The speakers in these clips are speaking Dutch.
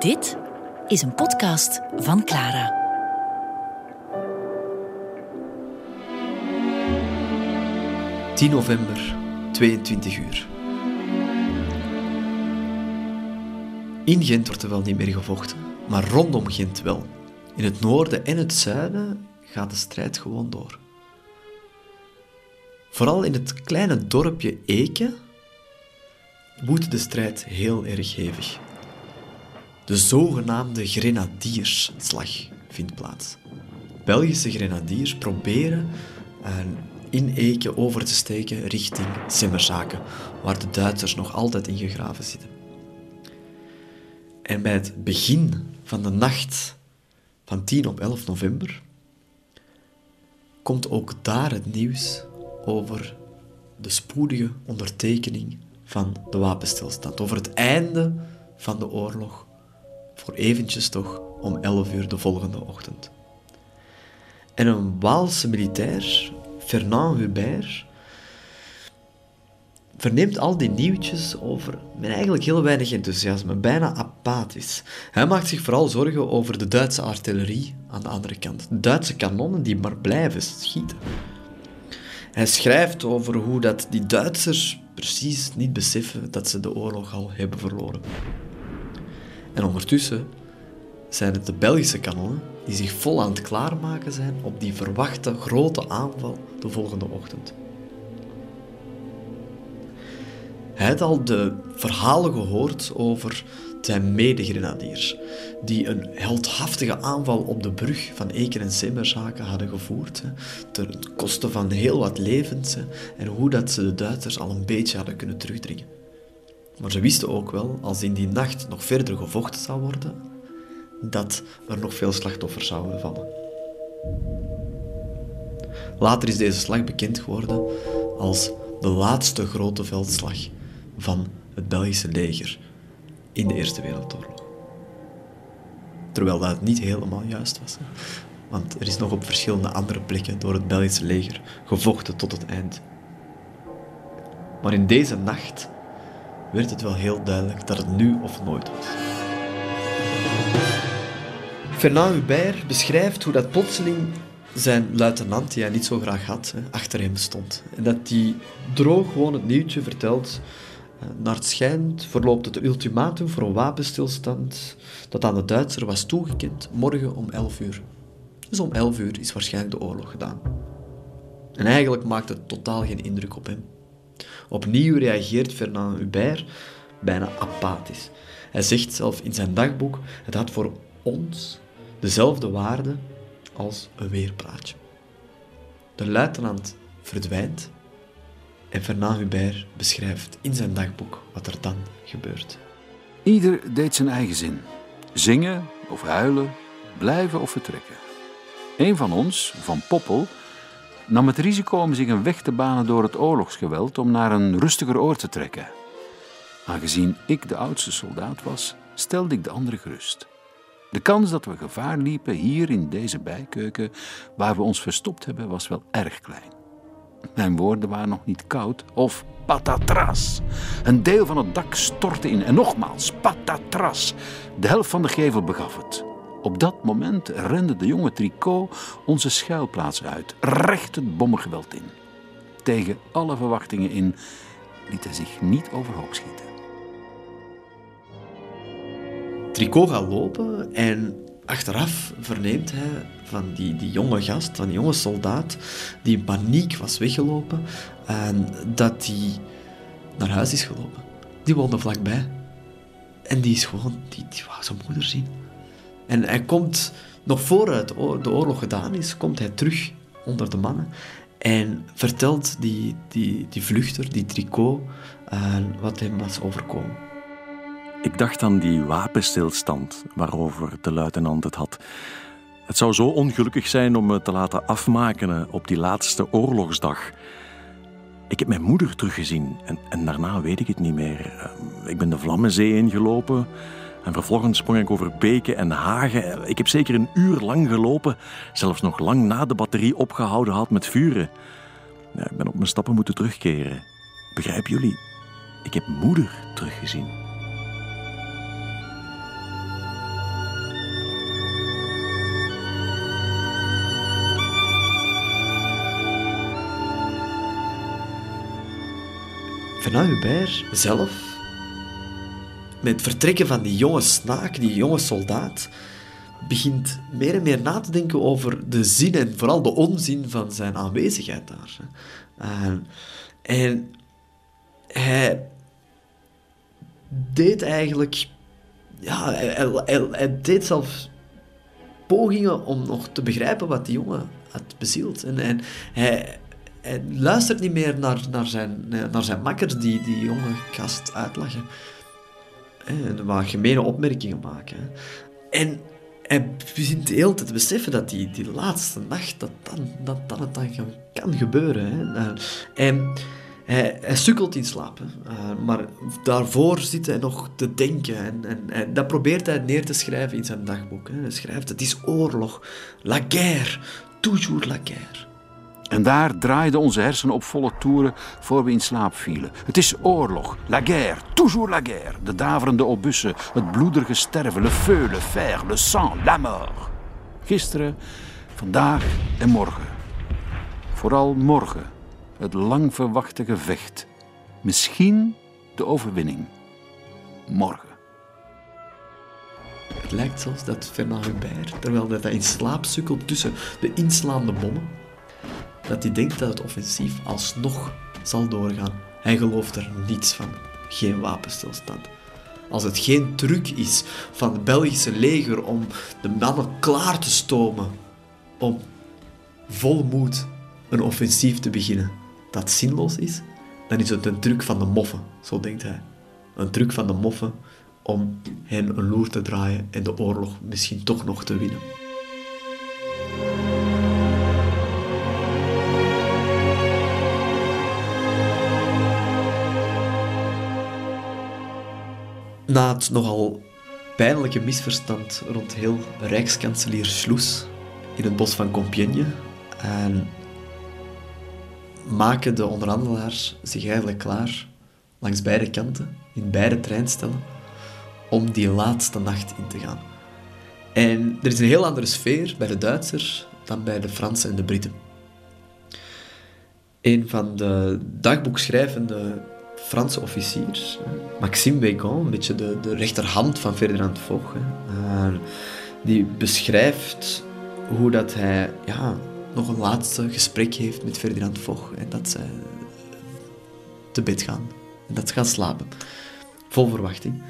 Dit is een podcast van Clara. ...10 november, 22 uur. In Gent wordt er wel niet meer gevochten, maar rondom Gent wel. In het noorden en het zuiden gaat de strijd gewoon door. Vooral in het kleine dorpje Eke woedt de strijd heel erg hevig. De zogenaamde grenadiersslag vindt plaats. Belgische grenadiers proberen uh, in Eke over te steken richting Simmerzaken, waar de Duitsers nog altijd ingegraven zitten. En bij het begin van de nacht van 10 op 11 november komt ook daar het nieuws over de spoedige ondertekening van de wapenstilstand, over het einde van de oorlog, voor eventjes toch om 11 uur de volgende ochtend. En een Waalse militair, Fernand Hubert, verneemt al die nieuwtjes over met eigenlijk heel weinig enthousiasme, bijna apathisch. Hij maakt zich vooral zorgen over de Duitse artillerie aan de andere kant. Duitse kanonnen die maar blijven schieten. Hij schrijft over hoe dat die Duitsers precies niet beseffen dat ze de oorlog al hebben verloren. En ondertussen zijn het de Belgische kanonnen die zich vol aan het klaarmaken zijn op die verwachte grote aanval de volgende ochtend. Hij had al de verhalen gehoord over zijn medegrenadiers, die een heldhaftige aanval op de brug van Eken en Simmerzaken hadden gevoerd, ten koste van heel wat levens, en hoe dat ze de Duitsers al een beetje hadden kunnen terugdringen. Maar ze wisten ook wel, als in die nacht nog verder gevochten zou worden, dat er nog veel slachtoffers zouden vallen. Later is deze slag bekend geworden als de laatste grote veldslag van het Belgische leger in de Eerste Wereldoorlog. Terwijl dat niet helemaal juist was. Want er is nog op verschillende andere plekken door het Belgische leger gevochten tot het eind. Maar in deze nacht werd het wel heel duidelijk dat het nu of nooit was. Fernand Hubert beschrijft hoe dat plotseling zijn luitenant, die hij niet zo graag had, achter hem stond. En dat hij droog gewoon het nieuwtje vertelt eh, naar het schijnt verloopt het ultimatum voor een wapenstilstand dat aan de Duitsers was toegekend morgen om 11 uur. Dus om 11 uur is waarschijnlijk de oorlog gedaan. En eigenlijk maakt het totaal geen indruk op hem. Opnieuw reageert Fernand Hubert bijna apathisch. Hij zegt zelf in zijn dagboek: het had voor ons dezelfde waarde als een weerpraatje. De luitenant verdwijnt en Fernand Hubert beschrijft in zijn dagboek wat er dan gebeurt. Ieder deed zijn eigen zin. Zingen of huilen, blijven of vertrekken. Een van ons, Van Poppel, nam het risico om zich een weg te banen door het oorlogsgeweld om naar een rustiger oord te trekken. Aangezien ik de oudste soldaat was, stelde ik de anderen gerust. De kans dat we gevaar liepen hier in deze bijkeuken waar we ons verstopt hebben was wel erg klein. Mijn woorden waren nog niet koud. Of patatras. Een deel van het dak stortte in. En nogmaals, patatras. De helft van de gevel begaf het. Op dat moment rende de jonge Tricot onze schuilplaats uit, recht het bommengeweld in. Tegen alle verwachtingen in liet hij zich niet overhoop schieten. Tricot gaat lopen en achteraf verneemt hij van die, die jonge gast, van die jonge soldaat, die in paniek was weggelopen, en dat die naar huis is gelopen. Die woonde vlakbij. En die is gewoon, die, die zijn moeder zien. En hij komt, nog vooruit de oorlog gedaan is, komt hij terug onder de mannen en vertelt die, die, die vluchter, die tricot, uh, wat hem was overkomen. Ik dacht aan die wapenstilstand waarover de luitenant het had. Het zou zo ongelukkig zijn om me te laten afmaken op die laatste oorlogsdag. Ik heb mijn moeder teruggezien en, en daarna weet ik het niet meer. Ehm, ik ben de Vlammenzee ingelopen en vervolgens sprong ik over beken en hagen. Ik heb zeker een uur lang gelopen, zelfs nog lang na de batterie opgehouden had met vuren. Ik ben op mijn stappen moeten terugkeren. Begrijp jullie? Ik heb moeder teruggezien. Vanuit Hubert zelf met het vertrekken van die jonge snaak, die jonge soldaat, begint meer en meer na te denken over de zin en vooral de onzin van zijn aanwezigheid daar. En hij deed eigenlijk... Ja, hij, deed zelf pogingen om nog te begrijpen wat die jongen had bezield. En, en hij, hij luistert niet meer naar, naar, zijn, naar zijn makkers die die jonge gast uitlachen. En wat gemene opmerkingen maken. En hij begint de hele te beseffen dat die, die laatste nacht, dat dan, dat, dat het dan kan gebeuren. Hè. En hij, hij sukkelt in slaap. Hè. Uh, maar daarvoor zit hij nog te denken. En, en, en, dat probeert hij neer te schrijven in zijn dagboek. Hè. Hij schrijft, het is oorlog. La guerre. Toujours la guerre. En daar draaiden onze hersenen op volle toeren voor we in slaap vielen. Het is oorlog, la guerre, toujours la guerre. De daverende obussen, het bloederige sterven, le feu, le fer, le sang, la mort. Gisteren, vandaag en morgen. Vooral morgen, het lang verwachte gevecht. Misschien de overwinning. Morgen. Het lijkt zelfs dat Fernand Hubert, terwijl hij in slaap sukkelt tussen de inslaande bommen, dat hij denkt dat het offensief alsnog zal doorgaan. Hij gelooft er niets van. Geen wapenstilstand. Als het geen truc is van het Belgische leger om de mannen klaar te stomen om vol moed een offensief te beginnen dat zinloos is, dan is het een truc van de moffen, zo denkt hij. Een truc van de moffen om hen een loer te draaien en de oorlog misschien toch nog te winnen. Na het nogal pijnlijke misverstand rond heel Rijkskanselier Schloes in het bos van Compiègne en maken de onderhandelaars zich eigenlijk klaar langs beide kanten, in beide treinstellen, om die laatste nacht in te gaan. En er is een heel andere sfeer bij de Duitsers dan bij de Fransen en de Britten. Een van de dagboekschrijvende Franse officier, Maxime Wegon, een beetje de, de rechterhand van Ferdinand Foch, uh, die beschrijft hoe dat hij ja, nog een laatste gesprek heeft met Ferdinand Foch en dat zij te bed gaan en dat ze gaan slapen. Vol verwachting.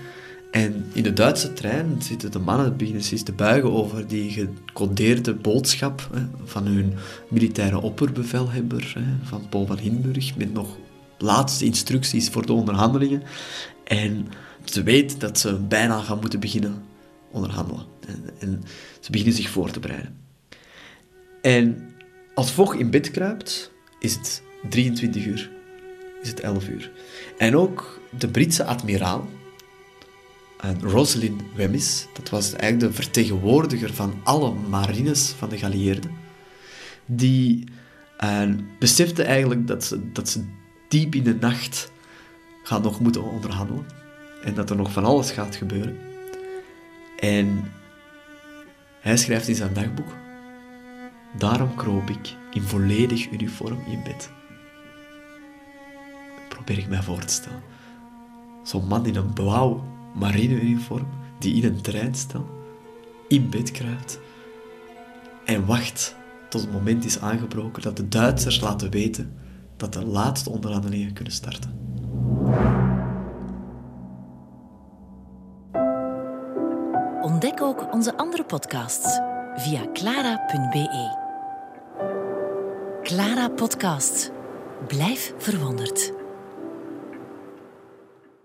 En in de Duitse trein zitten de mannen beginnen zich te buigen over die gecodeerde boodschap hè, van hun militaire opperbevelhebber, hè, van Paul van Hindenburg, met nog laatste instructies voor de onderhandelingen. En ze weet dat ze bijna gaan moeten beginnen onderhandelen. En, ze beginnen zich voor te bereiden. En als Vogt in bed kruipt, is het 23 uur. Is het 11 uur. En ook de Britse admiraal, Rosalind Wemyss, dat was eigenlijk de vertegenwoordiger van alle marines van de geallieerden, die uh, besefte eigenlijk dat ze, dat ze diep in de nacht gaat nog moeten onderhandelen. En dat er nog van alles gaat gebeuren. En hij schrijft in zijn dagboek: Daarom kroop ik in volledig uniform in bed. Probeer ik mij voor te stellen. Zo'n man in een blauw marineuniform die in een treinstel in bed kruipt en wacht tot het moment is aangebroken dat de Duitsers laten weten dat de laatste onderhandelingen kunnen starten. Ontdek ook onze andere podcasts via clara.be. Clara Podcast. Blijf verwonderd.